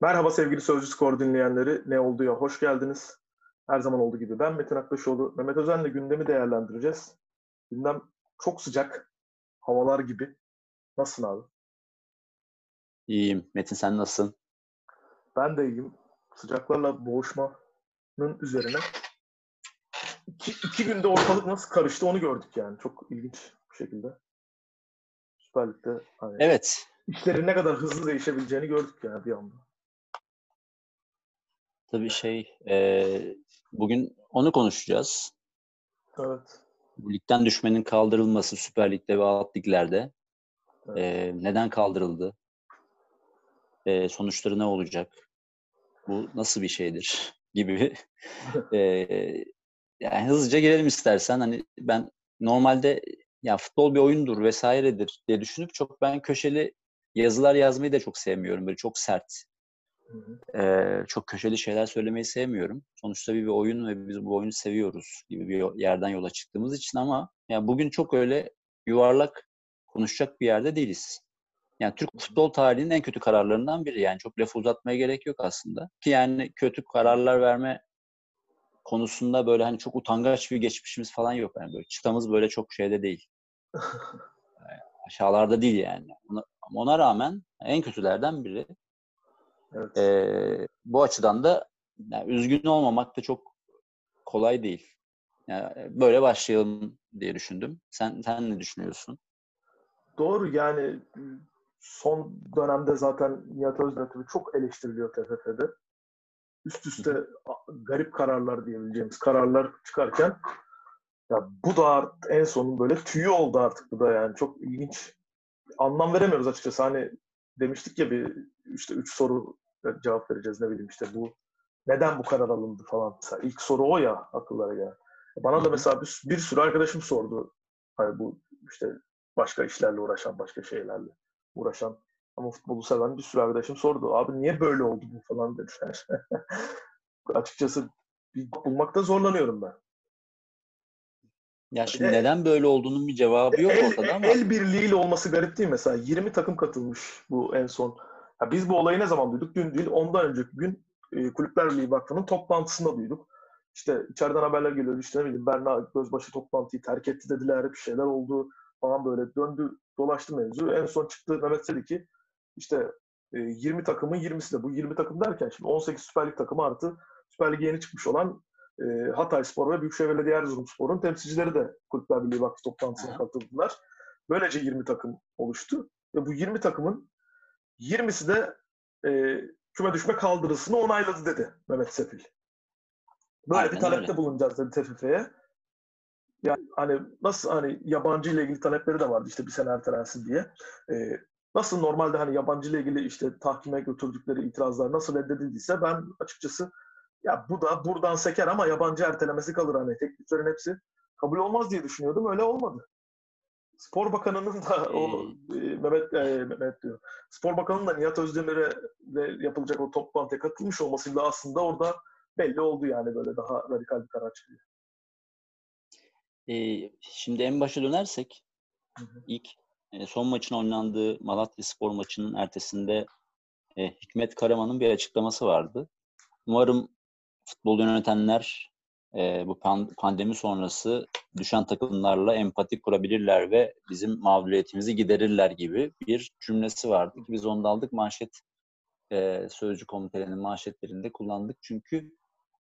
Merhaba sevgili Sözcü Skor dinleyenleri. Ne oldu ya? Hoş geldiniz. Her zaman olduğu gibi ben Metin Aktaşoğlu. Mehmet Özen'le gündemi değerlendireceğiz. Gündem çok sıcak. Havalar gibi. Nasılsın abi? İyiyim. Metin sen nasılsın? Ben de iyiyim. Sıcaklarla boğuşmanın üzerine. İki, iki günde ortalık nasıl karıştı onu gördük yani. Çok ilginç bir şekilde. Süper Lig'de hani Evet. İşlerin ne kadar hızlı değişebileceğini gördük yani bir anda. Tabii şey e, bugün onu konuşacağız. Evet. Bu ligden düşmenin kaldırılması Süper Lig'de ve alt liglerde. Evet. E, neden kaldırıldı? E, sonuçları ne olacak? Bu nasıl bir şeydir? gibi. e, yani hızlıca girelim istersen. Hani ben normalde ya futbol bir oyundur vesairedir diye düşünüp çok ben köşeli yazılar yazmayı da çok sevmiyorum. Böyle çok sert. Ee, çok köşeli şeyler söylemeyi sevmiyorum. Sonuçta bir, bir oyun ve biz bu oyunu seviyoruz gibi bir yerden yola çıktığımız için ama ya bugün çok öyle yuvarlak konuşacak bir yerde değiliz. Yani Türk futbol tarihinin en kötü kararlarından biri. Yani çok lafı uzatmaya gerek yok aslında. Ki yani kötü kararlar verme konusunda böyle hani çok utangaç bir geçmişimiz falan yok. Yani böyle çıtamız böyle çok şeyde değil. Yani aşağılarda değil yani. Ona, ama ona rağmen en kötülerden biri. Evet. Ee, bu açıdan da yani üzgün olmamak da çok kolay değil. Yani böyle başlayalım diye düşündüm. Sen sen ne düşünüyorsun? Doğru yani son dönemde zaten Nihat Özdemir çok eleştiriliyor TFF'de. Üst üste garip kararlar diyebileceğimiz kararlar çıkarken ya bu da en sonun böyle tüyü oldu artık bu da yani çok ilginç. Anlam veremiyoruz açıkçası. Hani demiştik ya bir işte üç soru cevap vereceğiz ne bileyim işte bu neden bu karar alındı falan. Mesela ilk soru o ya akıllara gelen. Bana da mesela bir, bir sürü arkadaşım sordu. Hani bu işte başka işlerle uğraşan, başka şeylerle uğraşan ama futbolu seven bir sürü arkadaşım sordu. Abi niye böyle oldu bu falan dediler. Açıkçası bir bulmakta zorlanıyorum ben. Ya şimdi E- neden böyle olduğunun bir cevabı yok el, ortada ama el birliğiyle olması garip değil? Mesela 20 takım katılmış bu en son. Ya biz bu olayı ne zaman duyduk? Dün değil, ondan önceki gün e, Kulüpler Birliği Vakfı'nın toplantısında duyduk. İşte içeriden haberler geliyor. İşte ne bileyim Berna Gözbaşı toplantıyı terk etti dediler. Bir şeyler oldu falan böyle döndü dolaştı mevzu. En son çıktı Mehmet dedi ki işte e, 20 takımın 20'si de bu 20 takım derken şimdi 18 Süper Lig takımı artı Süper Lig'e yeni çıkmış olan e, Hatay Spor ve Büyükşehir Belediye Erzurumspor'un temsilcileri de Kulüpler Birliği Vakfı toplantısına katıldılar. Böylece 20 takım oluştu. Ve bu 20 takımın 20'si de e, küme düşme kaldırısını onayladı dedi Mehmet Sefil. Böyle Aynen bir talepte öyle. bulunacağız dedi TFF'ye. Yani hani nasıl hani yabancı ile ilgili talepleri de vardı işte bir sene ertelensin diye. E, nasıl normalde hani yabancı ile ilgili işte tahkime götürdükleri itirazlar nasıl reddedildiyse ben açıkçası ya bu da buradan seker ama yabancı ertelemesi kalır hani tekliflerin hepsi kabul olmaz diye düşünüyordum. Öyle olmadı. Spor Bakanı'nın da o e, Mehmet, e, Mehmet diyor. Spor Bakanı'nın da Nihat Özdemir'e de yapılacak o toplantıya katılmış olmasıyla aslında orada belli oldu yani böyle daha radikal bir karar çıkıyor. Ee, şimdi en başa dönersek Hı hı. ilk e, son maçın oynandığı Malatya Spor maçının ertesinde e, Hikmet Karaman'ın bir açıklaması vardı. Umarım futbol yönetenler e, bu pan- pandemi sonrası düşen takımlarla empati kurabilirler ve bizim mağduriyetimizi giderirler gibi bir cümlesi vardı ki biz onu da aldık manşet e, sözcü komitelerinin manşetlerinde kullandık. Çünkü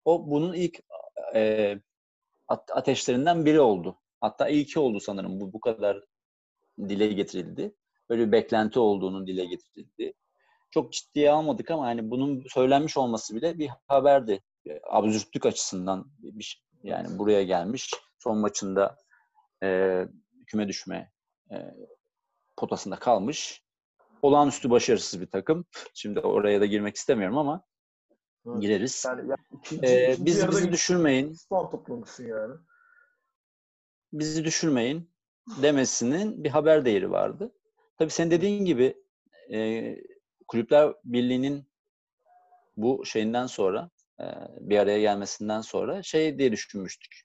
o bunun ilk e, at- ateşlerinden biri oldu. Hatta ilki oldu sanırım bu bu kadar dile getirildi. Böyle bir beklenti olduğunun dile getirildi. Çok ciddiye almadık ama hani bunun söylenmiş olması bile bir haberdi. E, Absürtlük açısından bir şey- yani buraya gelmiş. Son maçında e, küme düşme e, potasında kalmış. Olağanüstü başarısız bir takım. Şimdi oraya da girmek istemiyorum ama Evet. gireriz. Yani ya ikinci, Ee, ikinci bizi, bizi düşürmeyin, puan toplamışsın yani. bizi düşürmeyin demesinin bir haber değeri vardı. Tabii senin dediğin gibi e, Kulüpler Birliği'nin bu şeyinden sonra bir araya gelmesinden sonra şey diye düşünmüştük.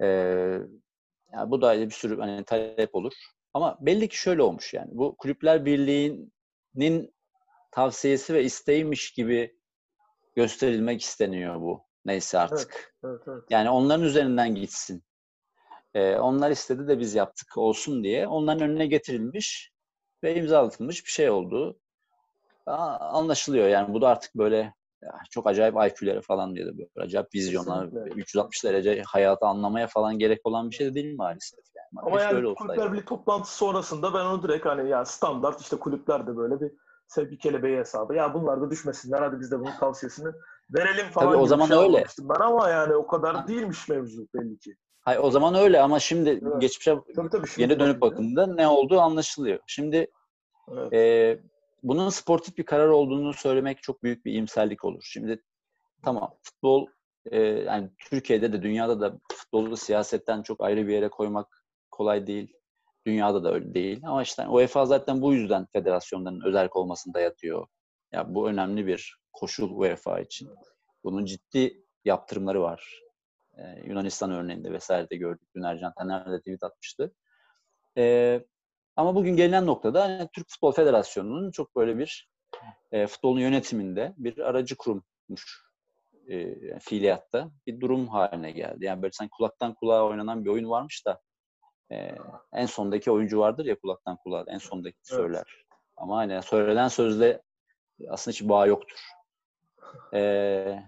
E, ya bu da bir sürü hani talep olur. Ama belli ki şöyle olmuş yani. Bu Kulüpler Birliği'nin tavsiyesi ve isteğiymiş gibi gösterilmek isteniyor bu. Neyse artık. Evet, evet, evet. Yani onların üzerinden gitsin. Ee, onlar istedi de biz yaptık olsun diye. Onların önüne getirilmiş ve imzalatılmış bir şey oldu. Aa, anlaşılıyor yani. Bu da artık böyle çok acayip IQ'leri falan diye de böyle acayip vizyona, Kesinlikle. 360 derece hayatı anlamaya falan gerek olan bir şey de değil maalesef. Yani. Ama Keşke öyle yani olsaydı. Kulüpler Birliği toplantısı sonrasında ben onu direkt hani ya standart işte kulüplerde böyle bir sevgi kelebeği hesabı. Ya bunlar da düşmesinler hadi biz de bunun tavsiyesini verelim falan Tabii o zaman şey öyle. Ben ama yani o kadar değilmiş mevzu belli ki. Hayır, o zaman öyle ama şimdi Evet. geçmişe Tabii tabii. şimdi geri dönüp bakınca- bakıldığında ne olduğu anlaşılıyor. Şimdi Evet. e, bunun sportif bir karar olduğunu söylemek çok büyük bir iyimserlik olur. Şimdi tamam futbol e, yani Türkiye'de de dünyada da futbolu siyasetten çok ayrı bir yere koymak kolay değil. Dünyada da öyle değil. Ama işte UEFA zaten bu yüzden federasyonların özerk olmasını dayatıyor. Ya bu önemli bir koşul UEFA için. Bunun ciddi yaptırımları var. Ee, Yunanistan örneğinde vesaire de gördük. Dün Ercan Taner de tweet atmıştı. Ee, ama bugün gelinen noktada hani Türk Futbol Federasyonu'nun çok böyle bir e, futbolun yönetiminde bir aracı kurulmuş e, fiiliyatta bir durum haline geldi. Yani böyle sanki kulaktan kulağa oynanan bir oyun varmış da e, en sondaki oyuncu vardır ya kulaktan kulağa en sondaki Evet. söyler. Ama hani söylenen sözle aslında hiç bağ yoktur. E,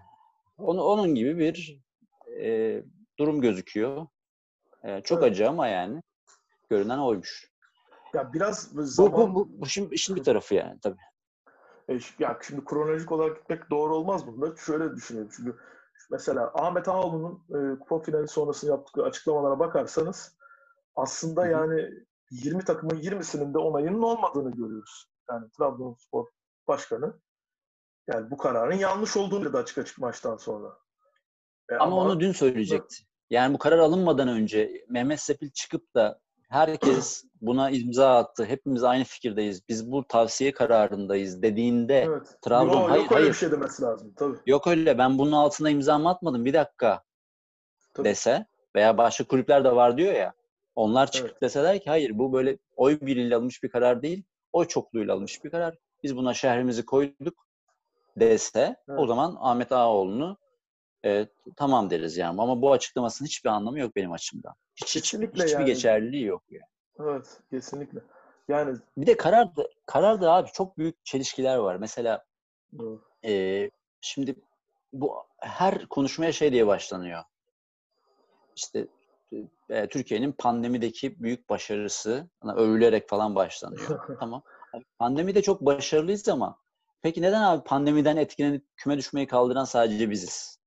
onu, onun gibi bir e, durum gözüküyor. E, çok Evet. acı ama yani görünen oymuş. Ya biraz Bu, zaman bu, bu, bu şimdi işin bir tarafı yani tabii. E, ya şimdi kronolojik olarak gitmek doğru olmaz bunda. Şöyle düşünelim çünkü mesela Ahmet Ağaoğlu'nun e, kupa finali sonrası yaptığı açıklamalara bakarsanız aslında Hı hı. yani 20 takımın 20'sinin de onayının olmadığını görüyoruz. Yani Trabzonspor Başkanı yani bu kararın yanlış olduğunu da açık açık maçtan sonra. E, Ama onu dün söyleyecekti. Yani bu karar alınmadan önce Mehmet Sepil çıkıp da herkes buna imza attı. Hepimiz aynı fikirdeyiz. Biz bu tavsiye kararındayız dediğinde evet. Trabzon Yok, hayır yok öyle hayır bir şey demesi lazım tabii. yok öyle ben bunun altına imzamı atmadım bir dakika Tabii. dese veya başka kulüpler de var diyor ya onlar çıkıp Evet. deseler ki hayır bu böyle oy birliğiyle alınmış bir karar değil oy çokluğuyla alınmış bir karar. Biz buna şehrimizi koyduk dese o Evet. zaman Ahmet Ağaoğlu'nu e, tamam deriz yani. Ama bu açıklamasının hiçbir anlamı yok benim açımdan. Hiç, Kesinlikle hiçbir yani. geçerliliği yok yani. Evet, kesinlikle. Yani Bir de karar da, karar da abi çok büyük çelişkiler var. Mesela e, e, şimdi bu her konuşmaya şey diye başlanıyor. İşte e, Türkiye'nin pandemideki büyük başarısı hani övülerek falan başlanıyor. tamam. Abi, Pandemide çok başarılıyız ama peki neden abi pandemiden etkilenip küme düşmeyi kaldıran sadece biziz?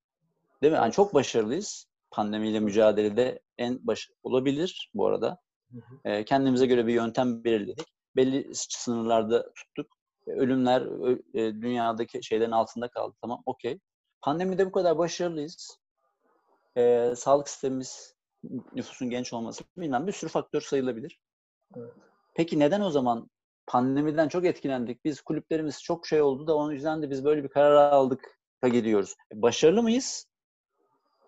Değil mi? Yani çok başarılıyız. Pandemiyle mücadelede en baş olabilir bu arada. Hı hı. E, kendimize göre bir yöntem belirledik. Belli sınırlarda tuttuk. E, Ölümler e, dünyadaki şeylerin altında kaldı. Tamam, okey. Pandemide bu kadar başarılıyız. E, sağlık sistemimiz, nüfusun genç olması bilmem bir sürü faktör sayılabilir. Evet. Peki neden o zaman pandemiden çok etkilendik? Biz kulüplerimiz çok şey oldu da onun yüzden de biz böyle bir karar aldık da gidiyoruz. Başarılı mıyız?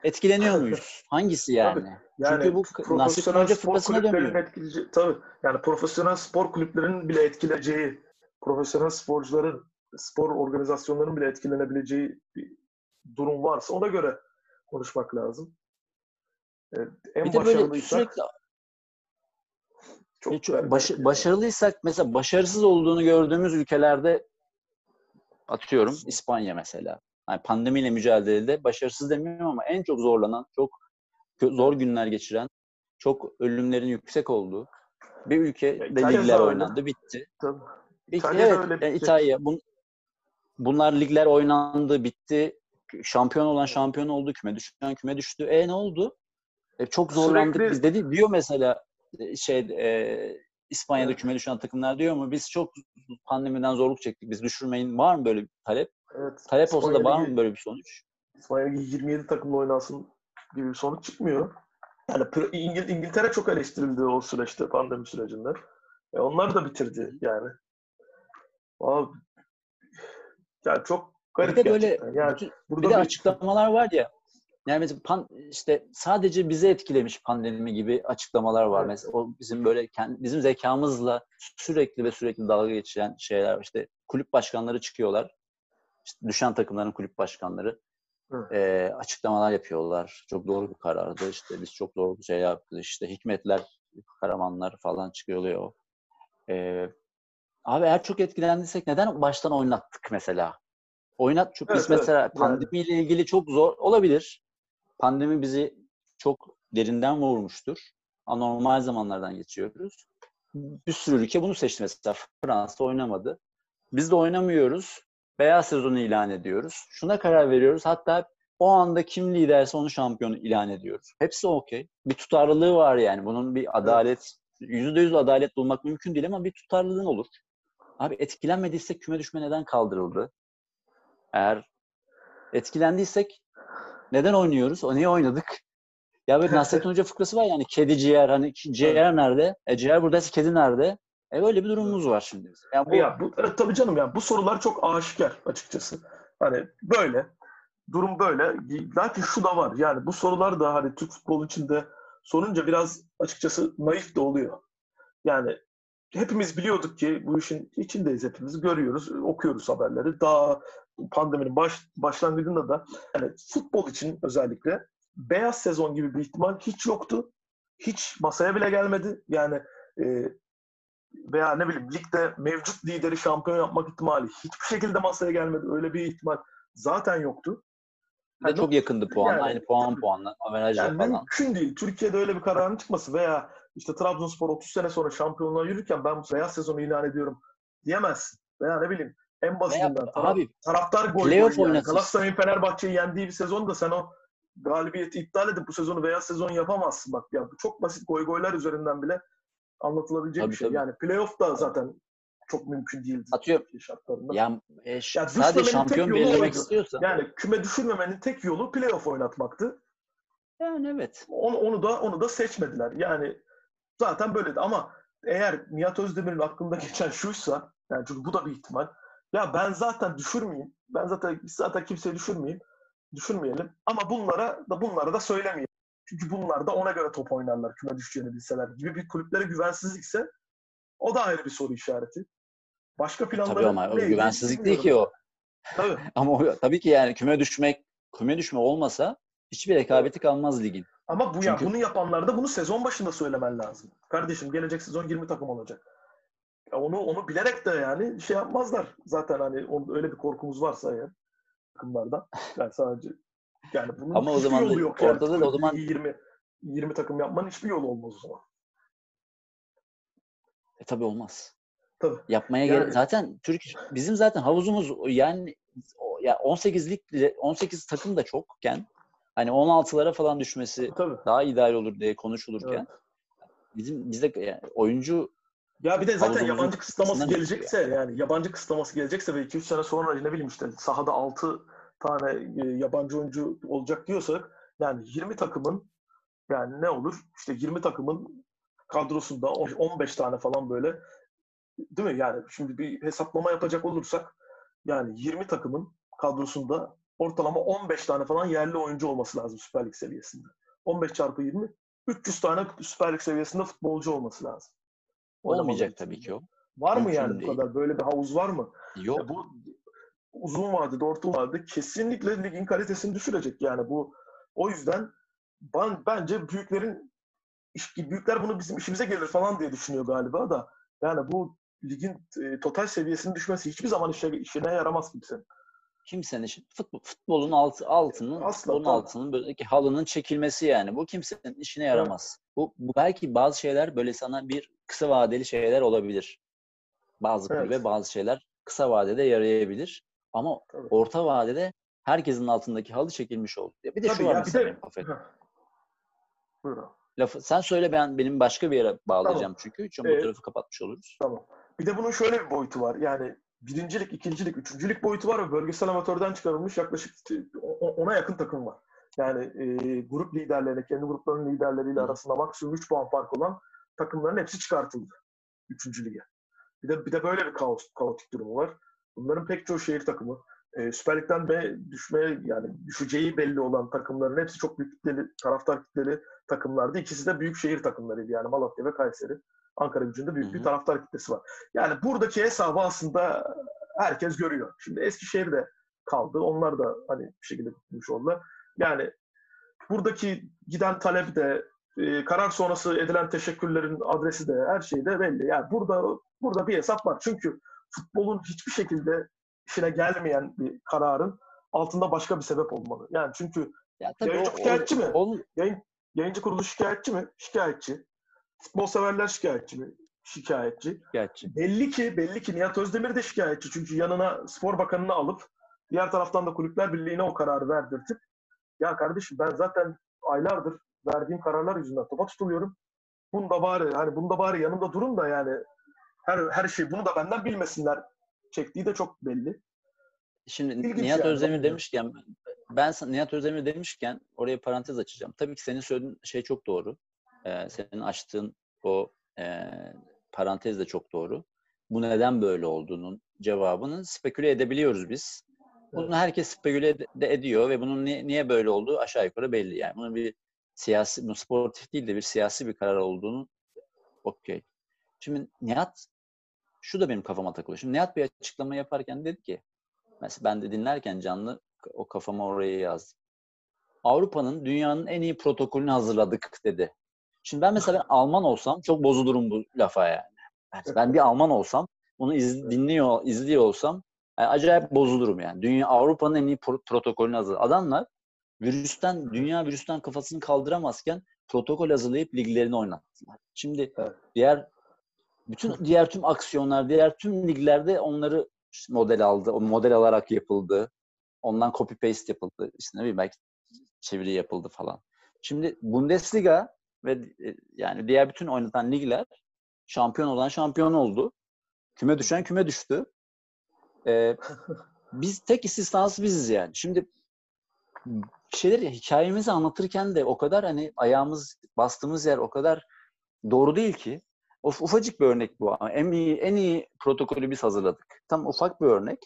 Etkileniyor muyuz? Hangisi yani? Yani Çünkü bu profesyonel Hoca spor kulüplerinin etkileyeceği, tabii yani profesyonel spor kulüplerinin bile etkileyeceği, profesyonel sporcuların, spor organizasyonlarının bile etkilenebileceği bir durum varsa ona göre konuşmak lazım. Evet, en Bir de böyle sürekli çok berbat baş- yani. başarılıysak mesela başarısız olduğunu gördüğümüz ülkelerde atıyorum İspanya mesela. Yani pandemiyle mücadelede başarısız demiyorum ama en çok zorlanan, çok zor günler geçiren, çok ölümlerin yüksek olduğu bir ülkede İtalya ligler oynandı, bitti. Tabii. İtalya'da evet, öyle yani bitti. İtalya. Bun, bunlar ligler oynandı, bitti. Şampiyon olan şampiyon oldu, küme düşen küme düştü. E ne oldu? E, çok zorlandık Sürekli- biz dedi. Diyor mesela e, şey e, İspanya'da Evet. küme düşen takımlar diyor mu? Biz çok pandemiden zorluk çektik. Biz düşürmeyin. Var mı böyle bir talep? Evet. Talep olsa da var mı böyle bir sonuç? İspanya Ligi 27 takımla oynansın gibi bir sonuç çıkmıyor. Yani İngil- İngiltere çok eleştirildi o süreçte, pandemi sürecinde. E onlar da bitirdi yani. Abi, yani çok garip Bir de böyle. Yani bütün- burada bir de bir- açıklamalar var ya. Yani mesela pan, işte sadece bizi etkilemiş pandemi gibi açıklamalar var. Evet. Mesela o bizim böyle kendi, bizim zekamızla sürekli ve sürekli dalga geçen şeyler var. İşte kulüp başkanları çıkıyorlar. İşte düşen takımların kulüp başkanları e, açıklamalar yapıyorlar. Çok doğru bir karardı. İşte biz çok doğru bir şey yaptık. İşte hikmetler, karamanlar falan çıkıyor. E, abi eğer çok etkilendiysek neden baştan oynattık mesela? Oynat çünkü evet, biz mesela evet, pandemiyle yani. ilgili çok zor olabilir. Pandemi bizi çok derinden vurmuştur. Anormal zamanlardan geçiyoruz. Bir sürü ülke bunu seçti mesela. Fransa oynamadı. Biz de oynamıyoruz. Beyaz sezonu ilan ediyoruz. Şuna karar veriyoruz. Hatta o anda kim liderse onu şampiyon ilan ediyoruz. Hepsi okey. Bir tutarlılığı var yani. Bunun bir adalet, yüzde yüz adalet bulmak mümkün değil ama bir tutarlılığın olur. Abi etkilenmediysek küme düşme neden kaldırıldı? Eğer etkilendiysek neden oynuyoruz? O niye oynadık? Ya böyle Nasrettin Hoca fıkrası var yani kedi ciğer hani ciğer nerede? E ciğer buradaysa kedi nerede? E böyle bir durumumuz var şimdi. Yani bu... Ya bu evet, tabii canım ya bu sorular çok aşikar açıkçası. Hani böyle durum böyle. Lakin şu da var. Yani bu sorular da hani Türk futbolu içinde sorunca biraz açıkçası naif de oluyor. Yani hepimiz biliyorduk ki bu işin içindeyiz hepimiz. Görüyoruz, okuyoruz haberleri. Daha pandeminin baş, başlangıcında da yani futbol için özellikle beyaz sezon gibi bir ihtimal hiç yoktu. Hiç masaya bile gelmedi. Yani e, veya ne bileyim ligde mevcut lideri şampiyon yapmak ihtimali hiçbir şekilde masaya gelmedi. Öyle bir ihtimal zaten yoktu. Yani çok yakındı puan. Yani, Aynı puan puanla, averajla yani falan. Mümkün değil. Türkiye'de öyle bir kararın çıkması veya işte Trabzonspor 30 sene sonra şampiyonluğa yürürken ben bu beyaz sezonu ilan ediyorum diyemezsin. Veya ne bileyim en basitinden veya, taraf, abi, taraftar gol yani. Galatasaray'ın Fenerbahçe'yi yendiği bir sezonda sen o galibiyeti iptal edip bu sezonu beyaz sezon yapamazsın bak. Ya bu çok basit goy goylar üzerinden bile anlatılabilecek tabii, bir şey. Tabii. Yani playoff da zaten çok mümkün değildi. Atıyor. Şartlarında. Ya, e, yani sadece şampiyon belirlemek istiyorsan. Yani küme düşürmemenin tek yolu playoff oynatmaktı. Yani evet. Onu, onu da onu da seçmediler. Yani zaten böyleydi ama eğer Nihat Özdemir'in aklında geçen şuysa yani çünkü bu da bir ihtimal. Ya ben zaten düşürmeyeyim. Ben zaten zaten kimseyi düşürmeyeyim. Düşürmeyelim. Ama bunlara da bunlara da söylemeyelim. Çünkü bunlar da ona göre top oynarlar küme düşeceğini bilseler gibi bir kulüplere güvensizlikse o da ayrı bir soru işareti. Başka planları Tabii ama o güvensizlik değil ki o. Tabii. ama o, tabii ki yani küme düşmek, küme düşme olmasa hiçbir rekabeti kalmaz ligin. Ama bu Çünkü... ya bunu yapanlar da bunu sezon başında söylemen lazım. Kardeşim gelecek sezon 20 takım olacak. Ya onu onu bilerek de yani şey yapmazlar. Zaten hani on, öyle bir korkumuz varsa eğer takımlardan. Yani sadece yani bunun Ama o zaman yolu yok ortada yani. da o zaman 20 20 takım yapmanın hiçbir yolu olmaz o zaman. E tabii olmaz. Tabii. Yapmaya yani, gerek zaten Türk bizim zaten havuzumuz yani ya 18'lik 18 takım da çokken hani 16'lara falan düşmesi tabii. daha ideal olur diye konuşulurken evet. bizim bizde yani oyuncu ya bir de zaten yabancı kısıtlaması gelecekse yani. yani yabancı kısıtlaması gelecekse ve 2-3 sene sonra ne bileyim işte sahada 6 tane e, yabancı oyuncu olacak diyorsak yani 20 takımın yani ne olur? İşte 20 takımın kadrosunda 15 tane falan böyle değil mi? Yani şimdi bir hesaplama yapacak olursak yani 20 takımın kadrosunda ortalama 15 tane falan yerli oyuncu olması lazım Süper Lig seviyesinde. 15 çarpı 20 300 tane Süper Lig seviyesinde futbolcu olması lazım. Olmayacak tabii ki o. Var mı yani değil. bu kadar? Böyle bir havuz var mı? Yok. Ya bu uzun vadede, orta vadede kesinlikle ligin kalitesini düşürecek. Yani bu o yüzden ben, bence büyüklerin büyükler bunu bizim işimize gelir falan diye düşünüyor galiba da yani bu ligin e, total seviyesinin düşmesi hiçbir zaman işe, işine yaramaz kimsenin. Kimsenin işi, futbol, futbolun altı, altının, Asla, futbolun tamam. altının böyleki halının çekilmesi yani. Bu kimsenin işine yaramaz. Evet. Bu, bu belki bazı şeyler böyle sana bir kısa vadeli şeyler olabilir. Bazı evet. kulübe bazı şeyler kısa vadede yarayabilir. Ama Tabii. orta vadede herkesin altındaki halı çekilmiş oldu. Bir de Tabii şu var ya, mesela bir de... Buyurun. Lafı, sen söyle ben benim başka bir yere bağlayacağım tamam. çünkü. Çünkü ee, bu tarafı kapatmış oluruz. Tamam. Bir de bunun şöyle bir boyutu var. Yani birincilik, ikincilik, üçüncülük boyutu var ve bölgesel amatörden çıkarılmış yaklaşık ona yakın takım var. Yani e, grup liderlerine, kendi gruplarının liderleriyle Hı. arasında maksimum 3 puan fark olan takımların hepsi çıkartıldı. Üçüncü lige. Bir de, bir de böyle bir kaos, kaotik durumu var. Bunların pek çoğu şehir takımı. e, Süper Lig'den B düşmeye yani düşeceği belli olan takımların hepsi çok büyük kitleli, taraftar kitleli takımlardı. İkisi de büyük şehir takımlarıydı yani Malatya ve Kayseri. Ankara gücünde büyük bir taraftar kitlesi var. Yani buradaki hesabı aslında herkes görüyor. Şimdi Eskişehir'de kaldı. Onlar da hani bir şekilde tutmuş oldular. Yani buradaki giden talep de e, karar sonrası edilen teşekkürlerin adresi de her şey de belli. Yani burada burada bir hesap var. Çünkü futbolun hiçbir şekilde işine gelmeyen bir kararın altında başka bir sebep olmalı. Yani çünkü ya, tabii yayıncı o, şikayetçi o, mi? O, Yayın, yayıncı kuruluş şikayetçi mi? Şikayetçi. Futbol severler şikayetçi mi? Şikayetçi. Şikayetçi. Belli ki belli ki Nihat Özdemir de şikayetçi. Çünkü yanına spor bakanını alıp diğer taraftan da kulüpler birliğine o kararı verdirtip ya kardeşim ben zaten aylardır verdiğim kararlar yüzünden topa tutuluyorum. Bunda bari hani bunda bari yanımda durun da yani her her şey bunu da benden bilmesinler çektiği de çok belli. Şimdi İlginç Nihat yani. Özdemir demişken ben Nihat Özdemir demişken oraya parantez açacağım. Tabii ki senin söylediğin şey çok doğru. Ee, senin açtığın o e, parantez de çok doğru. Bu neden böyle olduğunun cevabını speküle edebiliyoruz biz. Bunu herkes speküle de ediyor ve bunun niye, niye böyle olduğu aşağı yukarı belli. Yani bunun bir siyasi, bu sportif değil de bir siyasi bir karar olduğunu okey. Şimdi Nihat şu da benim kafama takılıyor. Şimdi Nihat bir açıklama yaparken dedi ki mesela ben de dinlerken canlı o kafama oraya yazdım. Avrupa'nın dünyanın en iyi protokolünü hazırladık dedi. Şimdi ben mesela ben Alman olsam çok bozulurum bu lafa yani. yani ben bir Alman olsam bunu iz, dinliyor, izliyor olsam yani acayip bozulurum yani. Dünya Avrupa'nın en iyi pro- protokolünü hazır. Adamlar virüsten, dünya virüsten kafasını kaldıramazken protokol hazırlayıp liglerini oynattılar. Şimdi evet. diğer bütün diğer tüm aksiyonlar, diğer tüm liglerde onları model aldı. O model alarak yapıldı. Ondan copy paste yapıldı. İşte ne bileyim belki çeviri yapıldı falan. Şimdi Bundesliga ve e, yani diğer bütün oynatan ligler şampiyon olan şampiyon oldu. Küme düşen küme düştü. Ee, biz tek istisnası biziz yani. Şimdi şeyleri hikayemizi anlatırken de o kadar hani ayağımız bastığımız yer o kadar doğru değil ki. Of, ufacık bir örnek bu ama en iyi en iyi protokolü biz hazırladık. Tam ufak bir örnek.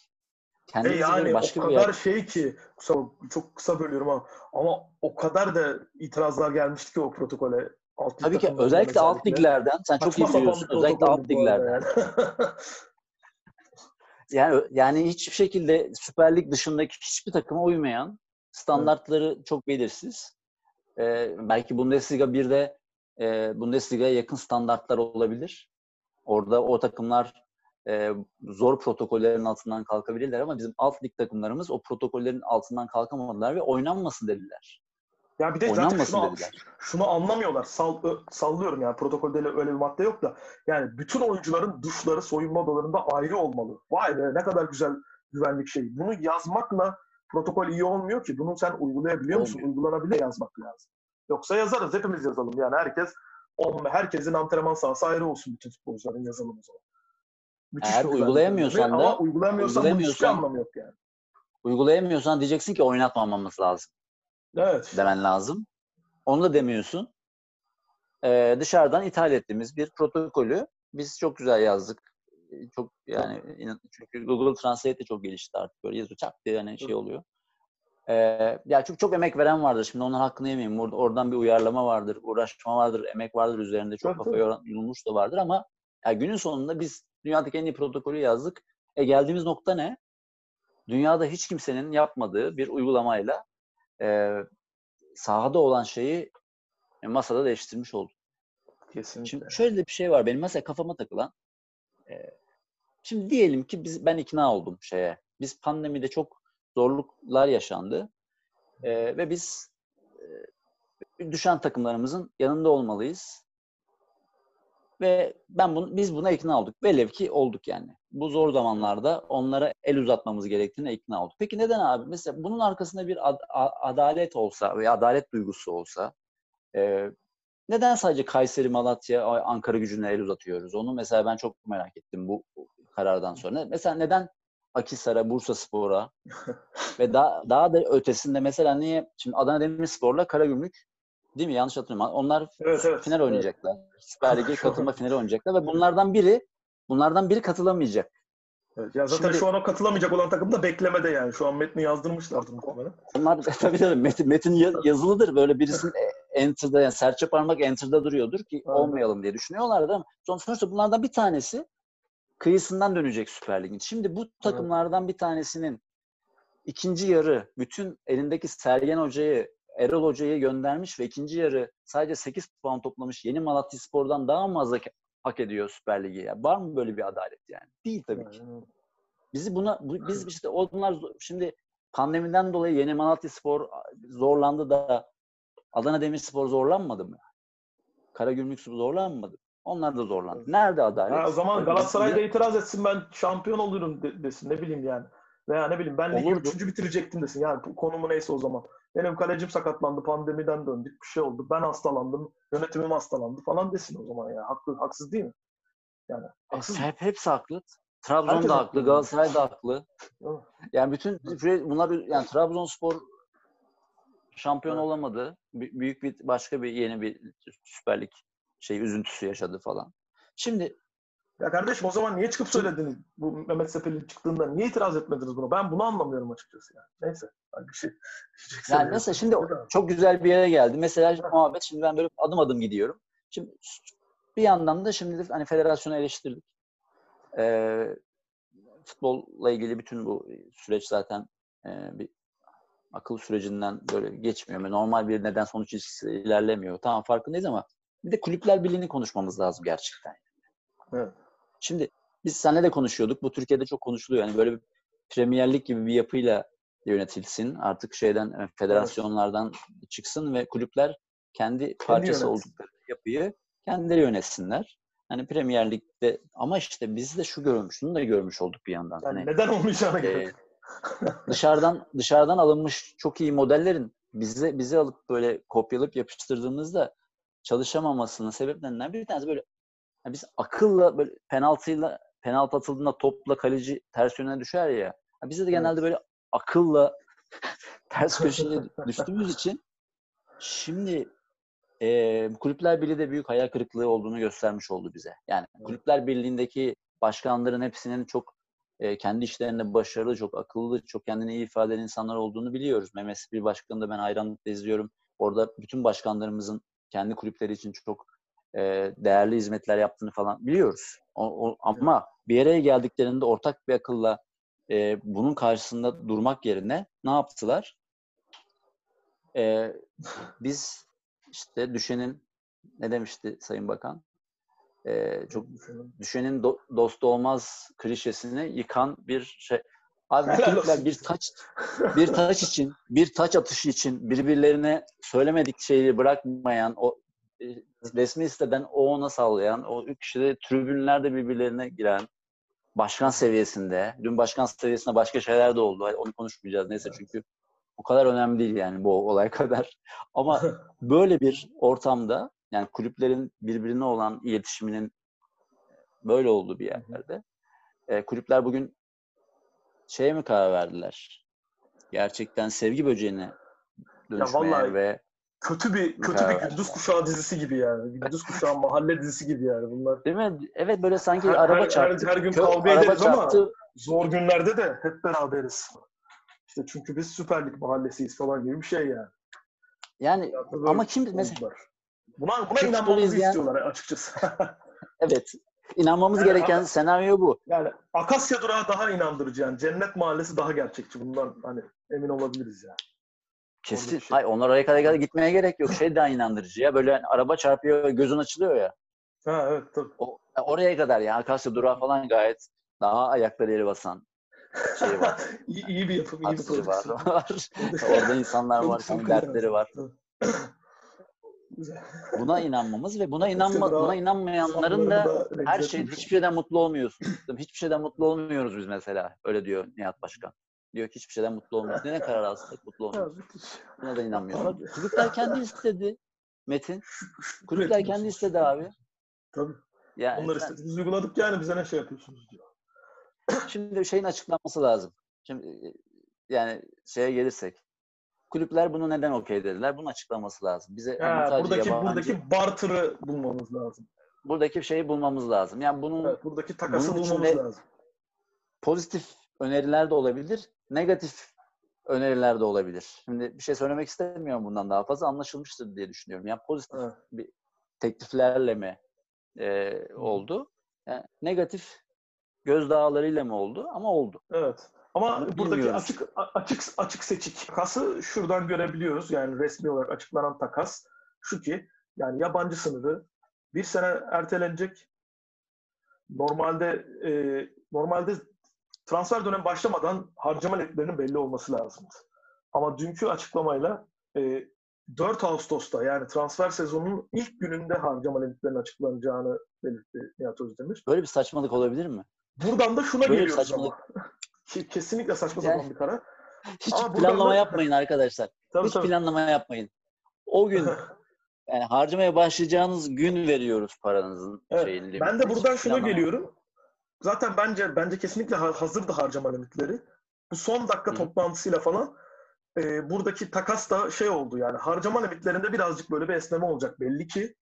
Kendimize e yani başka o kadar yer... şey ki kısa, çok kısa bölüyorum ama ama o kadar da itirazlar gelmişti ki o protokole. Alt Tabii ki özellikle özellikle alt liglerden sen çok iyi biliyorsun. Özellikle alt liglerden. Yani. yani yani hiçbir şekilde Süper Lig dışındaki hiçbir takıma uymayan standartları evet. çok belirsiz. Ee, belki Bundesliga 1'de e, Bundesliga'ya yakın standartlar olabilir. Orada o takımlar e, zor protokollerin altından kalkabilirler ama bizim alt lig takımlarımız o protokollerin altından kalkamadılar ve oynanmasın dediler. Ya bir de zaten şunu, şunu anlamıyorlar. Sall, sallıyorum yani protokolde öyle bir madde yok da. Yani bütün oyuncuların duşları soyunma odalarında ayrı olmalı. Vay be ne kadar güzel güvenlik şeyi. Bunu yazmakla protokol iyi olmuyor ki. Bunu sen uygulayabiliyor musun? Olmuyor. Uygulanabilir yazmak lazım. Yoksa yazarız. Hepimiz yazalım. Yani herkes herkesin antrenman sahası ayrı olsun bütün futbolcuların yazalım o zaman. Müthiş Eğer uygulayamıyorsan da ama uygulayamıyorsan, uygulayamıyorsan hiçbir anlamı yok yani. Uygulayamıyorsan diyeceksin ki oynatmamamız lazım. Evet. Demen lazım. Onu da demiyorsun. Ee, dışarıdan ithal ettiğimiz bir protokolü biz çok güzel yazdık. Çok yani çünkü Google Translate de çok gelişti artık böyle yazıyor çak diye yani şey oluyor. Ee, ya çok çok emek veren vardır. Şimdi onun hakkını yemeyeyim. Or- oradan bir uyarlama vardır, uğraşma vardır, emek vardır üzerinde. Çok kafa yorulmuş da vardır ama ya günün sonunda biz dünyadaki en iyi protokolü yazdık. E geldiğimiz nokta ne? Dünyada hiç kimsenin yapmadığı bir uygulamayla e, sahada olan şeyi e, masada değiştirmiş olduk. Kesinlikle. Şimdi şöyle bir şey var benim mesela kafama takılan. E, şimdi diyelim ki biz ben ikna oldum şeye. Biz pandemide çok zorluklar yaşandı. E, ve biz e, düşen takımlarımızın yanında olmalıyız. Ve ben bunu, biz buna ikna olduk. Velev ki olduk yani. Bu zor zamanlarda onlara el uzatmamız gerektiğine ikna olduk. Peki neden abi? Mesela bunun arkasında bir ad, adalet olsa ve adalet duygusu olsa e, neden sadece Kayseri, Malatya, Ankara gücüne el uzatıyoruz? Onu mesela ben çok merak ettim bu karardan sonra. Mesela neden Akisar'a, Bursa Spor'a ve daha, daha da ötesinde mesela niye şimdi Adana Demirspor'la Karagümrük değil mi? Yanlış hatırlamıyorum. Onlar evet, evet, final oynayacaklar. Evet. Süper Lig'e katılma finali oynayacaklar ve bunlardan biri bunlardan biri katılamayacak. Evet, ya zaten Şimdi- şu an o katılamayacak olan takım da beklemede yani. Şu an metni yazdırmışlardır muhtemelen. Onlar tabii tabii metin, metin ya- yazılıdır. Böyle birisinin e- enter'da yani serçe parmak enter'da duruyordur ki Aynen. olmayalım diye düşünüyorlardı ama son- sonuçta bunlardan bir tanesi kıyısından dönecek Süper Lig'in. Şimdi bu takımlardan bir tanesinin ikinci yarı bütün elindeki Sergen Hoca'yı Erol Hoca'yı göndermiş ve ikinci yarı sadece 8 puan toplamış yeni Malatya Spor'dan daha fazla hak ediyor Süper Lig'i? Ya? Var mı böyle bir adalet yani? Değil tabii ki. Yani, Bizi buna bu- biz işte onlar şimdi pandemiden dolayı yeni Malatya Spor zorlandı da Adana Demirspor zorlanmadı mı? Karagümrük Spor zorlanmadı. Onlar da zorlandı. Nerede adalet? Ha, o zaman Öyle Galatasaray da bir- itiraz etsin ben şampiyon olurum de- desin ne bileyim yani. Veya ne bileyim ben ligi üçüncü bitirecektim desin. Yani konumu neyse o zaman. Benim kalecim sakatlandı pandemiden döndük bir şey oldu. Ben hastalandım yönetimim hastalandı falan desin o zaman ya. Haklı, haksız değil mi? Yani haksız mı? Hep, hepsi haklı. Trabzon Herkes da haklı. haklı, Galatasaray da haklı. Yani bütün bunlar yani Trabzonspor şampiyon olamadı. Bü- Büyük bir başka bir yeni bir Süper Lig şey üzüntüsü yaşadı falan. Şimdi Ya kardeşim o zaman niye çıkıp söylediniz bu Mehmet Sepel'in çıktığında? Niye itiraz etmediniz buna? Ben bunu anlamıyorum açıkçası yani. Neyse. Bir şey Yani mesela şimdi çok güzel bir yere geldi. Mesela muhabbet şimdi ben böyle adım adım gidiyorum. Şimdi bir yandan da şimdi hani federasyonu eleştirdik. Ee, futbolla ilgili bütün bu süreç zaten e, bir akıl sürecinden böyle geçmiyor. Normal bir neden sonuç ilişkisi ilerlemiyor. Tamam farkındayız ama bir de kulüpler birliğini konuşmamız lazım gerçekten. Evet. Şimdi biz seninle de konuşuyorduk. Bu Türkiye'de çok konuşuluyor. Yani böyle bir Premier Lig gibi bir yapıyla yönetilsin. Artık şeyden e, federasyonlardan çıksın ve kulüpler kendi parçası yönetsin. oldukları yapıyı kendileri yönetsinler. Hani Premier Lig'de ama işte biz de şu görmüş, şunu da görmüş olduk bir yandan. Yani Hani, neden olmayacağına göre. e, dışarıdan dışarıdan alınmış çok iyi modellerin bize bize alıp böyle kopyalayıp yapıştırdığımızda çalışamamasının sebeplerinden bir tanesi böyle yani biz akılla böyle penaltıyla penaltı atıldığında topla kaleci ters yöne düşer ya. ya Bize de genelde böyle akılla ters köşeye düştüğümüz için şimdi e, Kulüpler Birliği de büyük hayal kırıklığı olduğunu göstermiş oldu bize. Yani. Kulüpler Birliği'ndeki başkanların hepsinin çok e, kendi işlerinde başarılı, çok akıllı, çok kendini iyi ifade eden insanlar olduğunu biliyoruz. Mehmet Spil Başkanı'nı da ben hayranlıkla izliyorum. Orada bütün başkanlarımızın kendi kulüpleri için çok e, değerli hizmetler yaptığını falan biliyoruz. O, o- ama bir yere geldiklerinde ortak bir akılla e, bunun karşısında durmak yerine ne yaptılar? E, biz işte düşenin ne demişti Sayın Bakan? E, çok düşenin do- dostu olmaz klişesini yıkan bir şey. Abi bu kulüpler bir taç bir taç için, bir taç atışı için birbirlerine söylemedik şeyi bırakmayan, o e, resmi siteden o ona sallayan, o üç kişi de tribünlerde birbirlerine giren, başkan seviyesinde, dün başkan seviyesinde başka şeyler de oldu. Onu konuşmayacağız neyse çünkü o kadar önemli değil yani bu olay kadar. Ama böyle bir ortamda yani kulüplerin birbirine olan iletişiminin böyle olduğu bir yerlerde e, kulüpler bugün şeye mi karar verdiler? Gerçekten sevgi böceğine dönüşmeye vallahi ve kötü bir kötü bir gündüz kuşağı dizisi gibi yani. Gündüz kuşağı mahalle dizisi gibi yani bunlar. değil mi? Evet böyle sanki Her- araba her- çarptı. her gün Kö- kavga ederiz ama- çarptı. Zor günlerde de hep beraberiz. İşte çünkü biz Süper Lig mahallesiyiz falan gibi bir şey yani. Yani Ya, ama kim mesela. Buna, buna inanmamızı izleyen- istiyorlar açıkçası. evet inanmamız Yani gereken senaryo bu. yani Akasya Durağı daha inandırıcı yani. Cennet Mahallesi daha gerçekçi. Bundan hani emin olabiliriz yani. Kesin. şey. Hayır onlar oraya kadar gitmeye gerek yok. Şey daha inandırıcı ya. Böyle hani araba çarpıyor gözün açılıyor ya. Ha evet tabii. O, oraya kadar ya. Akasya durağı falan gayet daha ayakları yere basan şey var. iyi, iyi bir yapım, iyi bir var. var. Orada insanlar var. Dertleri var. Buna inanmamız ve buna inanma buna inanmayanların da her şey hiçbir şeyden mutlu olmuyorsun. Hiçbir şeyden mutlu olmuyoruz biz mesela. Öyle diyor Nihat Başkan. Diyor ki hiçbir şeyden mutlu olmuyoruz. Ne karar alsak mutlu olmuyoruz. Buna da inanmıyorlar. Abi. Kulüpler kendi istedi. Metin. Kulüpler kendi istedi abi. Tabii. Yani Onlar sen- istedi. Biz uyguladık yani bize ne şey yapıyorsunuz diyor. Şimdi şeyin açıklanması lazım. Şimdi e, yani şeye gelirsek. Kulüpler bunu neden okey dediler? Bunun açıklaması lazım. Bize Ha, buradaki yabancı- buradaki barter'ı bulmamız lazım. buradaki şeyi bulmamız lazım. Yani bunun Evet, buradaki takası Bunun bulmamız lazım. pozitif öneriler de olabilir, negatif öneriler de olabilir. Şimdi bir şey söylemek istemiyorum bundan daha fazla anlaşılmıştır diye düşünüyorum. Yani pozitif Evet. bir tekliflerle mi e, oldu? Yani negatif gözdağlarıyla mı oldu? Ama oldu. Evet. Ama Bunu buradaki açık açık açık seçik takası şuradan görebiliyoruz. Yani resmi olarak açıklanan takas şu ki yani yabancı sınırı bir sene ertelenecek. Normalde e, normalde transfer dönemi başlamadan harcama limitlerinin belli olması lazımdı. Ama dünkü açıklamayla e, 4 Ağustos'ta yani transfer sezonunun ilk gününde harcama limitlerinin açıklanacağını belirtti Nihat Özdemir. Böyle bir saçmalık olabilir mi? Buradan da şuna Böyle bir geliyoruz saçmalık. ama. Ki- Kesinlikle saçma Yani- sapan bir karar. Hiç Ama buradan planlama da- yapmayın arkadaşlar. Tabii, Hiç tabii. planlama yapmayın. O gün yani harcamaya başlayacağınız gün veriyoruz paranızın Evet, şeyini. ben de buradan şuna geliyorum. Zaten bence bence kesinlikle ha- hazırdı harcama limitleri. Bu son dakika Hı. toplantısıyla falan e, buradaki takas da şey oldu yani harcama limitlerinde birazcık böyle bir esneme olacak belli ki.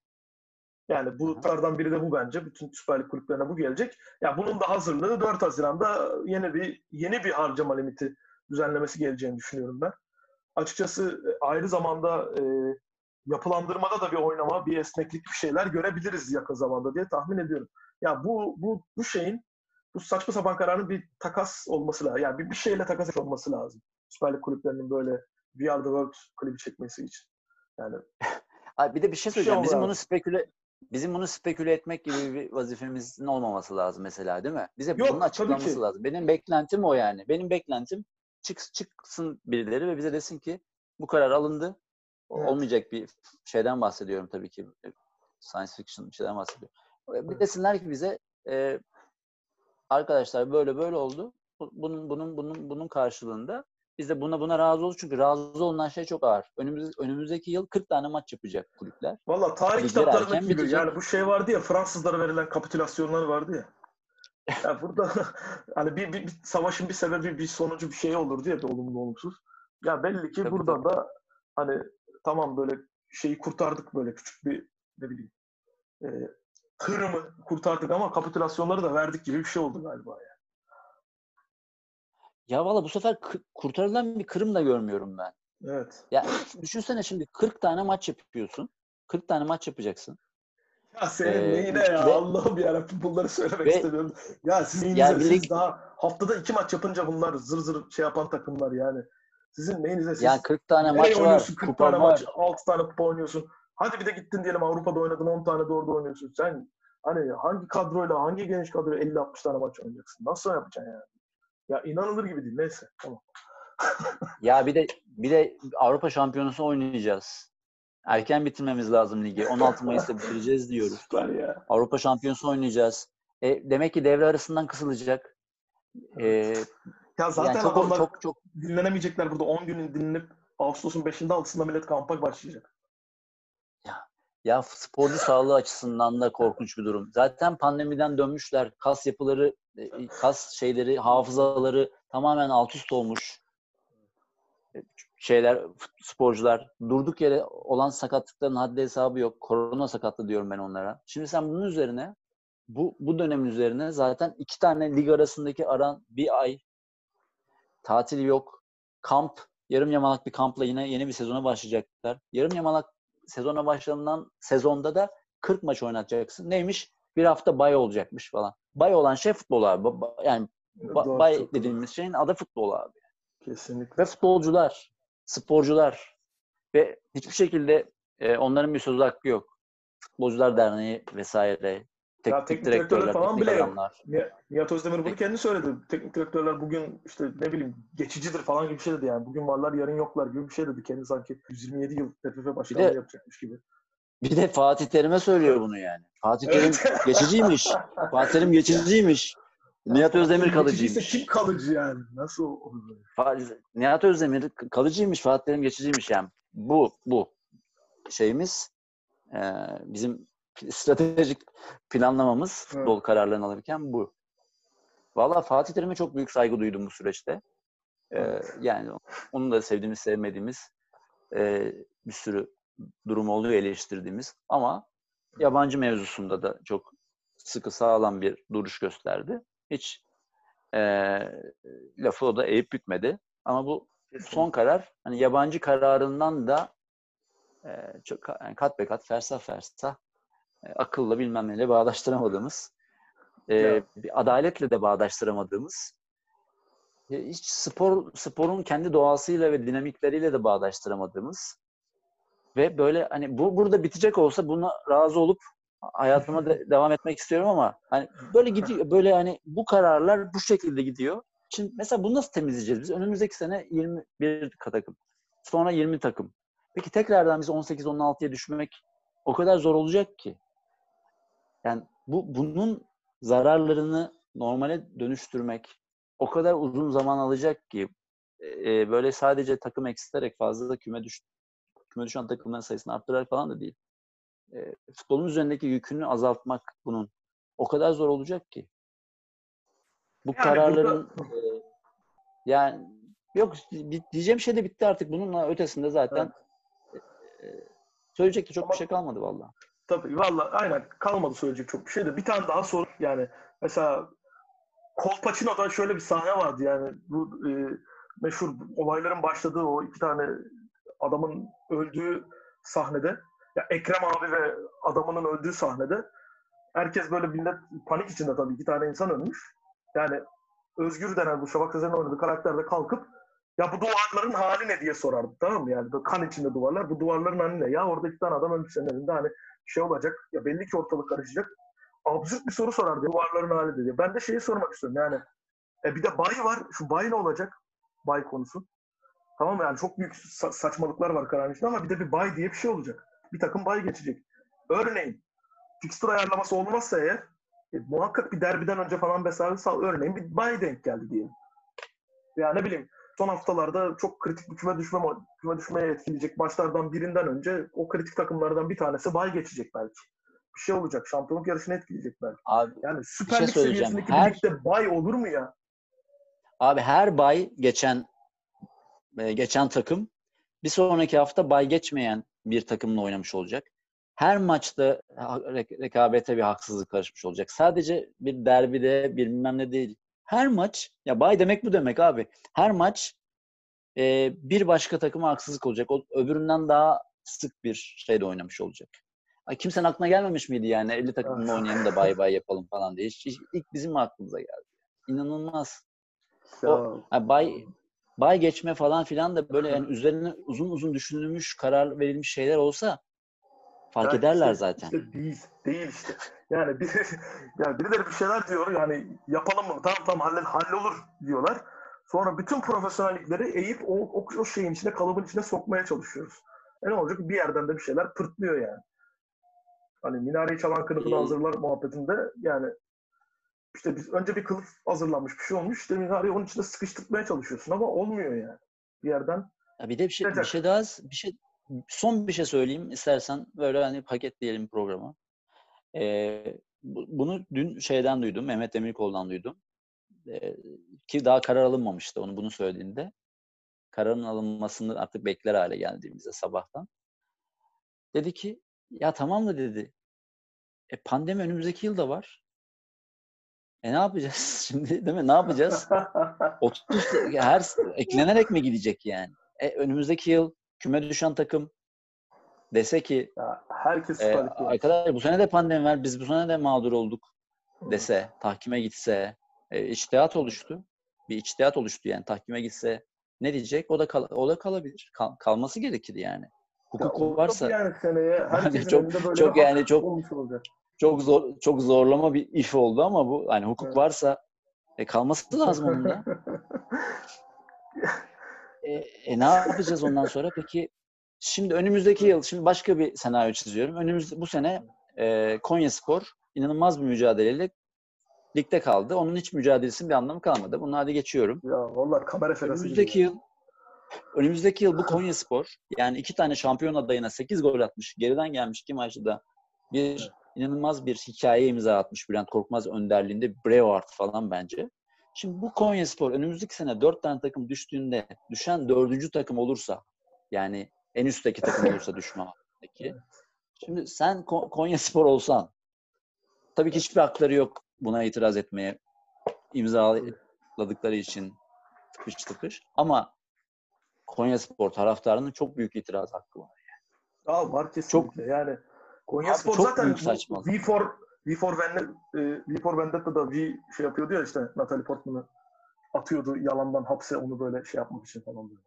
Yani bu tardan biri de bu bence. Bütün Süper Lig kulüplerine bu gelecek. Ya bunun da hazırlığı 4 Haziran'da yeni bir yeni bir harcama limiti düzenlemesi geleceğini düşünüyorum ben. Açıkçası e, ayrı zamanda e, yapılandırmada da bir oynama, bir esneklik bir şeyler görebiliriz yakın zamanda diye tahmin ediyorum. Ya bu bu bu şeyin bu saçma sapan kararın bir takas olması lazım. Yani bir, bir şeyle takas olması lazım. Süper Lig kulüplerinin böyle We Are The World klibi çekmesi için. Yani Ay bir de bir şey şey söyleyeceğim. Bizim olmaz. bunu speküle bizim bunu speküle etmek gibi bir vazifemizin olmaması lazım mesela değil mi? Bize Yok, bunun ki. lazım. Benim beklentim o yani. Benim beklentim çık, çıksın birileri ve bize desin ki bu karar alındı. Evet. Olmayacak bir şeyden bahsediyorum tabii ki. Science fiction bir şeyden bahsediyorum. Bir Evet. desinler ki bize e, arkadaşlar böyle böyle oldu. Bu- Bunun bunun bunun bunun karşılığında biz de buna buna razı oluruz. Çünkü razı olunan şey çok ağır. Önümüz, önümüzdeki yıl 40 tane maç yapacak kulüpler. Valla tarih kitaplarındaki gibi bitecek. yani bu şey vardı ya Fransızlara verilen kapitülasyonlar vardı ya. Ya burada hani bir, bir, bir savaşın bir sebebi bir sonucu bir şey olur diye de olumlu olumsuz. Ya belli ki Tabii, buradan da hani tamam böyle şeyi kurtardık böyle küçük bir ne bileyim e, Kırım'ı kurtardık ama kapitülasyonları da verdik gibi bir şey oldu galiba ya. Ya valla bu sefer kurtarılan bir Kırım da görmüyorum ben. Evet. Ya düşünsene şimdi 40 tane maç yapıyorsun. 40 tane maç yapacaksın. Ya senin Ee, neyine ya ve- Allah'ım yarabbim bunları söylemek ve- istemiyorum. Ya sizin Ya neyinize bir siz lig- daha haftada iki maç yapınca bunlar zır zır şey yapan takımlar yani. Sizin neyinize siz Yani 40 tane maç var. oynuyorsun? 40 Kupa tane var. maç, 6 tane kupa oynuyorsun. Hadi bir de gittin diyelim Avrupa'da oynadın 10 tane de orada oynuyorsun. Sen hani hangi kadroyla, hangi geniş kadroyla 50-60 tane maç oynayacaksın? Nasıl yapacaksın yani? Ya inanılır gibi değil. Neyse. Tamam. Ya bir de bir de Avrupa Şampiyonası oynayacağız. Erken bitirmemiz lazım ligi. 16 Mayıs'ta bitireceğiz diyoruz. Süper ya. Avrupa Şampiyonası oynayacağız. E, demek ki devre arasından kısılacak. E, Ya zaten yani çok adamlar çok çok dinlenemeyecekler burada. 10 gün dinlenip Ağustos'un 5'inde 6'sında millet kampa başlayacak. Ya sporcu sağlığı açısından da korkunç bir durum. Zaten pandemiden dönmüşler. Kas yapıları, kas şeyleri, hafızaları tamamen alt üst olmuş. E, Şeyler, sporcular durduk yere olan sakatlıkların haddi hesabı yok. Korona sakatlığı diyorum ben onlara. Şimdi sen bunun üzerine bu bu dönemin üzerine zaten iki tane lig arasındaki aran bir ay tatil yok. Kamp, yarım yamalak bir kampla yine yeni bir sezona başlayacaklar. Yarım yamalak sezona başlanılan sezonda da 40 maç oynatacaksın. Neymiş? Bir hafta bay olacakmış falan. Bay olan şey futbol abi. Yani ba- bay dediğimiz şeyin adı futbol abi. Kesinlikle. Ve futbolcular, sporcular ve hiçbir şekilde e, onların bir söz hakkı yok. Futbolcular Derneği vesaire, teknik, teknik direktörler, direktörler falan bile yok. adamlar. Ni- Nihat Özdemir bunu kendi söyledi. Teknik direktörler bugün işte ne bileyim geçicidir falan gibi bir şey dedi yani. Bugün varlar yarın yoklar gibi bir şey dedi. Kendi sanki 127 yıl TFF başkanlığı yapacakmış gibi. Bir de Fatih Terim'e söylüyor bunu yani. Fatih Terim Evet. geçiciymiş. Fatih Terim geçiciymiş. Nihat Özdemir kalıcıymış. kim kalıcı yani? Nasıl olur Nihat Özdemir kalıcıymış, Fatih Terim geçiciymiş yani. Bu, bu şeyimiz e, bizim stratejik planlamamız futbol kararlarını alırken bu. Valla Fatih Terim'e çok büyük saygı duydum bu süreçte. E, yani onun da sevdiğimiz, sevmediğimiz e, bir sürü durum oluyor eleştirdiğimiz. Ama yabancı mevzusunda da çok sıkı sağlam bir duruş gösterdi. Hiç e, lafı o da eğip bükmedi. Ama bu son karar hani yabancı kararından da e, çok yani kat be kat fersah fersah e, akılla bilmem neyle bağdaştıramadığımız e, bir adaletle de bağdaştıramadığımız hiç spor sporun kendi doğasıyla ve dinamikleriyle de bağdaştıramadığımız ve böyle hani bu burada bitecek olsa buna razı olup hayatıma de, devam etmek istiyorum ama hani böyle gidiyor böyle hani bu kararlar bu şekilde gidiyor. Şimdi mesela bunu nasıl temizleyeceğiz biz? Önümüzdeki sene 21 takım. Sonra 20 takım. Peki tekrardan biz 18-16'ya düşmek o kadar zor olacak ki. Yani bu bunun zararlarını normale dönüştürmek o kadar uzun zaman alacak ki e, böyle sadece takım eksilerek fazla da küme düş küme düşen takımların sayısını arttırarak falan da değil. E, futbolun üzerindeki yükünü azaltmak bunun o kadar zor olacak ki. Bu yani kararların burada... e, yani yok diyeceğim şey de bitti artık. Bununla ötesinde zaten evet. e, söyleyecek de çok Ama, bir şey kalmadı vallahi. Tabii valla aynen kalmadı söyleyecek çok bir şey de. Bir tane daha sor yani mesela Colpacino'da şöyle bir sahne vardı yani bu e, meşhur olayların başladığı o iki tane adamın öldüğü sahnede ya Ekrem abi ve adamının öldüğü sahnede herkes böyle millet panik içinde tabii iki tane insan ölmüş. Yani Özgür denen bu Şafak Sezer'in oynadığı karakter de kalkıp ya bu duvarların hali ne diye sorardı tamam mı? Yani kan içinde duvarlar. Bu duvarların hali ne? Ya orada iki tane adam ölmüş senin elinde hani şey olacak. Ya belli ki ortalık karışacak. Absürt bir soru sorardı. Duvarların hali dedi. Ben de şeyi sormak istiyorum yani. E bir de bay var. Şu bay ne olacak? Bay konusu. Tamam mı? Yani çok büyük sa- saçmalıklar var kararın içinde ama bir de bir bay diye bir şey olacak. Bir takım bay geçecek. Örneğin fixture ayarlaması olmazsa eğer e, muhakkak bir derbiden önce falan vesaire sal örneğin bir bay denk geldi diyelim. Ya ne bileyim son haftalarda çok kritik bir küme düşme küme düşmeye etkileyecek maçlardan birinden önce o kritik takımlardan bir tanesi bay geçecek belki. Bir şey olacak. Şampiyonluk yarışını etkileyecek belki. Abi, yani Süper şey Lig seviyesindeki her... ligde bay olur mu ya? Abi her bay geçen e, geçen takım bir sonraki hafta bay geçmeyen bir takımla oynamış olacak her maçta rekabete bir haksızlık karışmış olacak. Sadece bir derbide bilmem ne değil. Her maç, ya bay demek bu demek abi. Her maç e, bir başka takıma haksızlık olacak. O öbüründen daha sık bir şeyde oynamış olacak. Ay, kimsenin aklına gelmemiş miydi yani 50 takımla oynayalım da bay bay yapalım falan diye. Hiç, ilk bizim aklımıza geldi. İnanılmaz. O, yani bay bay geçme falan filan da böyle yani üzerine uzun uzun düşünülmüş, karar verilmiş şeyler olsa Fark yani ederler işte, zaten. Işte değil, değil işte. Yani bir, yani birileri bir şeyler diyor yani yapalım mı? Tamam tamam halle, hallolur diyorlar. Sonra bütün profesyonellikleri eğip o, o, o şeyin içine, kalıbın içine sokmaya çalışıyoruz. E ne olacak? Bir yerden de bir şeyler pırtlıyor yani. Hani minareyi çalan kılıfını hazırlar muhabbetinde yani işte biz önce bir kılıf hazırlanmış bir şey olmuş. İşte minareyi onun içine sıkıştırmaya çalışıyorsun ama olmuyor yani. Bir yerden. Ya bir de bir şey, bir şey daha bir şey son bir şey söyleyeyim istersen böyle hani paketleyelim programı. Ee, bunu dün şeyden duydum, Mehmet Demirkol'dan duydum. Ee, ki daha karar alınmamıştı onu bunu söylediğinde. Kararın alınmasını artık bekler hale geldiğimizde sabahtan. Dedi ki ya tamam da dedi. E pandemi önümüzdeki yılda var. E ne yapacağız şimdi değil mi? Ne yapacağız? 30 her eklenerek mi gidecek yani? E, önümüzdeki yıl küme düşen takım dese ki ya herkes e, arkadaşlar bu sene de pandemi var biz bu sene de mağdur olduk dese tahkime gitse e, içtihat oluştu. Bir içtihat oluştu yani tahkime gitse ne diyecek? O da kal o da kalabilir. Kal, kalması gerekir yani. Hukuk ya, varsa yani seneye hani çok çok yani çok çok zor çok zorlama bir if oldu ama bu hani hukuk evet. varsa e, kalması lazım onun da. E, e, ne yapacağız ondan sonra? Peki şimdi önümüzdeki yıl, şimdi başka bir senaryo çiziyorum. Önümüzde bu sene e, Konya Spor inanılmaz bir mücadeleyle ligde kaldı. Onun hiç mücadelesinin bir anlamı kalmadı. Bunu hadi geçiyorum. Ya vallahi kamera ferası Önümüzdeki gibi. yıl önümüzdeki yıl bu Konya Spor yani iki tane şampiyon adayına 8 gol atmış. Geriden gelmiş ki maçta bir inanılmaz bir hikaye imza atmış Bülent Korkmaz önderliğinde Brevard falan bence. Şimdi bu Konya Spor önümüzdeki sene dört tane takım düştüğünde düşen dördüncü takım olursa yani en üstteki takım olursa düşme hattındaki. Şimdi sen Konya Spor olsan tabii ki hiçbir hakları yok buna itiraz etmeye, imza açıkladıkları için tıkış tıkış. Ama Konya Spor taraftarının çok büyük itiraz hakkı var. Aa, var kesinlikle. yani Konya Spor zaten büyük bu saçmalık. V for V for Vendetta, e, V for Vendetta'da V şey yapıyordu ya işte Natalie Portman'ı atıyordu yalandan hapse onu böyle şey yapmak için falan böyle.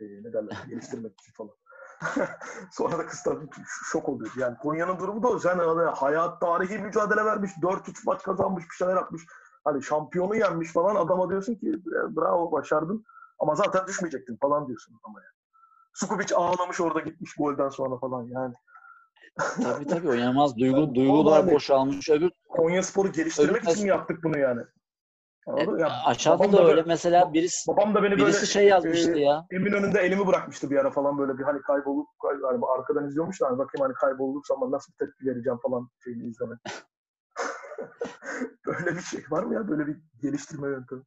E, ne derler geliştirmek için falan. Sonra da kız tabii şok oluyor. Yani Konya'nın durumu da o. Sen hani hayat tarihi mücadele vermiş. 4-3 maç kazanmış. Bir şeyler yapmış. Hani şampiyonu yenmiş falan. Adama diyorsun ki bravo başardın. Ama zaten düşmeyecektin falan diyorsun adama yani. Sukubic ağlamış orada gitmiş golden sonra falan yani. Tabii tabii oynamaz. Duygu, Yani duygular vallahi- boşalmış. Öbür Konya Spor'u geliştirmek Öbür- için mi yaptık bunu yani? Anladın mı? Ya aşağıda babam da öyle böyle- mesela birisi Babam da beni böyle birisi şey yazmıştı e, ya. Emin önünde elimi bırakmıştı bir ara falan böyle bir hani kaybolup kay- hani arkadan izliyormuş da hani bakayım hani kaybolursam ben nasıl bir tepki vereceğim falan şeyini izlemek. böyle bir şey var mı ya? Böyle bir geliştirme yöntemi.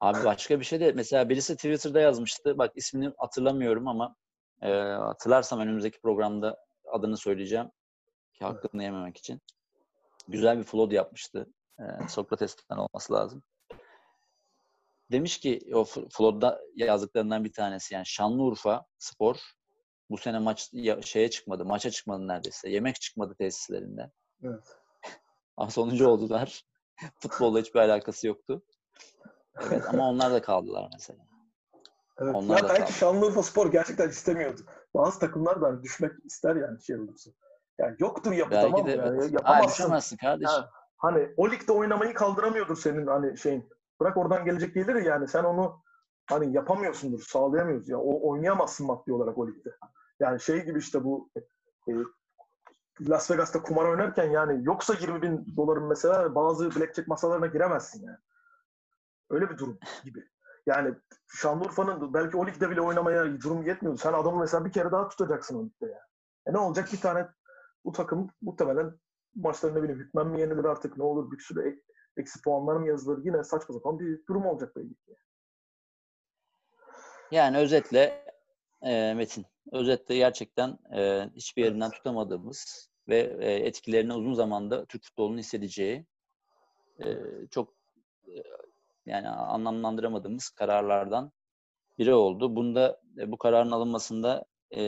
Abi başka bir şey de mesela birisi Twitter'da yazmıştı. Bak ismini hatırlamıyorum ama e, hatırlarsam önümüzdeki programda adını söyleyeceğim ki hakkını yememek için. Güzel bir flood yapmıştı. E, Sokrates'ten olması lazım. Demiş ki o flood'da yazdıklarından bir tanesi yani Şanlıurfa Spor bu sene maç ya- şeye çıkmadı, maça çıkmadı neredeyse. Yemek çıkmadı tesislerinde. Evet. Ama sonuncu oldular. Futbolla hiçbir alakası yoktu. Evet ama onlar da kaldılar mesela. Evet. Onlar ya belki. Şanlıurfa Spor gerçekten istemiyordu. Bazı takımlar da hani düşmek ister yani şey olursa. Yani yoktur yapı Belki tamam de Yani evet. Yapamazsın. düşemezsin kardeşim. Ha, hani o ligde oynamayı kaldıramıyordur senin hani şeyin. Bırak oradan gelecek gelir yani sen onu hani yapamıyorsundur, sağlayamıyorsun. Ya o oynayamazsın maddi olarak o ligde. Yani şey gibi işte bu e, Las Vegas'ta kumar oynarken yani yoksa 20 bin doların mesela bazı blackjack masalarına giremezsin yani. Öyle bir durum gibi. Yani Şanlıurfa'nın belki o ligde bile oynamaya durum yetmiyor. Sen adamı mesela bir kere daha tutacaksın o ligde yani. E ne olacak? Bir tane bu takım muhtemelen maçlarında bile hükmen mi yenilir artık ne olur bir sürü ek- eksi puanlar mı yazılır yine saçma sapan bir durum olacak belki. Yani özetle e, Metin, özetle gerçekten e, hiçbir yerinden tutamadığımız ve e, etkilerini uzun zamanda Türk futbolunun hissedeceği e, çok e, yani anlamlandıramadığımız kararlardan biri oldu. Bunda e, bu kararın alınmasında e,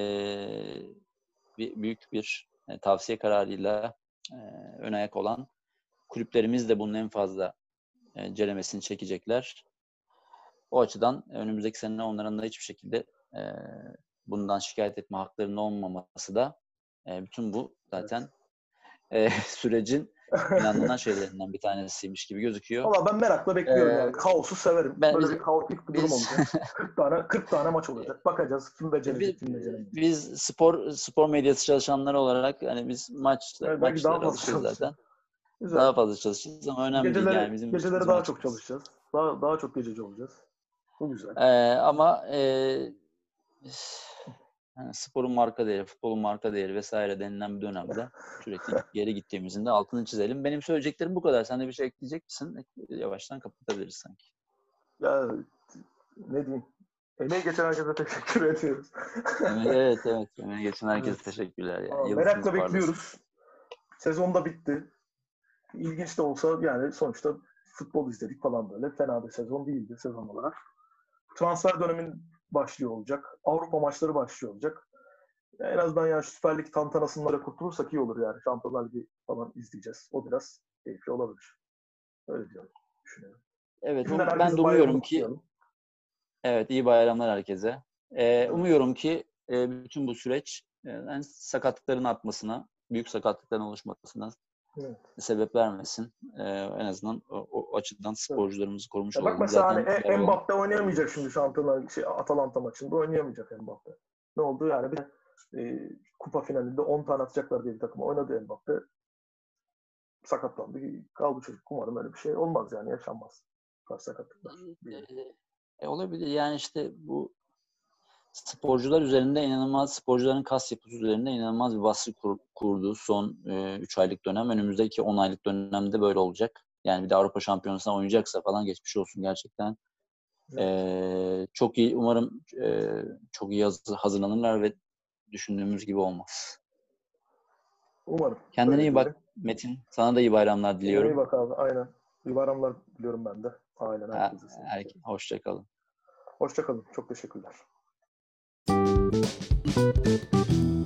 bir, büyük bir e, tavsiye kararıyla e, ön ayak olan kulüplerimiz de bunun en fazla e, ceremesini çekecekler. O açıdan önümüzdeki sene onların da hiçbir şekilde e, bundan şikayet etme haklarının olmaması da e, bütün bu zaten e, sürecin planlanan şeylerinden bir tanesiymiş gibi gözüküyor. Valla ben merakla bekliyorum Ee, yani. Kaosu severim. ben- Böyle biz- bir kaotik bir durum biz- olacak. 40 tane 40 tane maç olacak. Bakacağız kim becerecek, Biz, kim beceremeyecek. biz spor spor medyası çalışanları olarak hani biz maç Evet, maçlara alışıyoruz zaten. Güzel. Daha fazla çalışacağız ama önemli geceleri, değil yani bizim geceleri bizim daha çok çalışacağız. Daha, daha çok gececi olacağız. Bu güzel. Ee, ama e, yani sporun marka değeri, futbolun marka değeri vesaire denilen bir dönemde sürekli geri gittiğimizin de altını çizelim. Benim söyleyeceklerim bu kadar. Sen de bir şey ekleyecek misin? Yavaştan kapatabiliriz sanki. Ya ne diyeyim? Emeği geçen herkese teşekkür ediyoruz. evet evet. Emeği geçen herkese Evet. teşekkürler. Ya. Aa, Merakla parlasın. bekliyoruz. Sezon da bitti. İlginç de olsa yani sonuçta futbol izledik falan böyle. Fena bir sezon değildi sezon olarak. Transfer dönemin başlıyor olacak. Avrupa maçları başlıyor olacak. En azından yani Süper Lig tantanasından da kurtulursak iyi olur yani. Şampiyonlar Ligi falan izleyeceğiz. O biraz keyifli olabilir. Öyle diyorum. Düşünüyorum. Evet, Şimdiden um- ben de umuyorum ki kutlayalım. Evet, iyi bayramlar herkese. Ee, umuyorum ki e, bütün bu süreç e, yani sakatlıkların artmasına, büyük sakatlıkların oluşmasına Evet. sebep vermesin. Ee, en azından o, o açıdan sporcularımızı korumuş Ya olalım. bak mesela hani Zaten E- Mbappe oynayamayacak şimdi Şampiyonlar şey, Atalanta maçında oynayamayacak Mbappe. Ne oldu yani bir e, kupa finalinde 10 tane atacaklar diye bir takım oynadı Mbappe. Sakatlandı. Kaldı çocuk. Umarım öyle bir şey olmaz yani yaşanmaz. Sakatlıklar. E, olabilir. Yani işte bu sporcular üzerinde inanılmaz, sporcuların kas yapısı üzerinde inanılmaz bir baskı kur, kurduğu son 3 aylık dönem. Önümüzdeki 10 aylık dönemde böyle olacak. Yani bir de Avrupa Şampiyonası'na oynayacaksa falan geçmiş olsun gerçekten. Ee, çok iyi, umarım e, çok iyi hazır- hazırlanırlar ve düşündüğümüz gibi olmaz. Umarım. Kendine Öyle iyi bak diyelim. Metin. Sana da iyi bayramlar İyi diliyorum. bak abi aynen. İyi bayramlar diliyorum ben de. Aynen. Herkese her, hoşçakalın. Hoşçakalın. Çok teşekkürler. Thank you.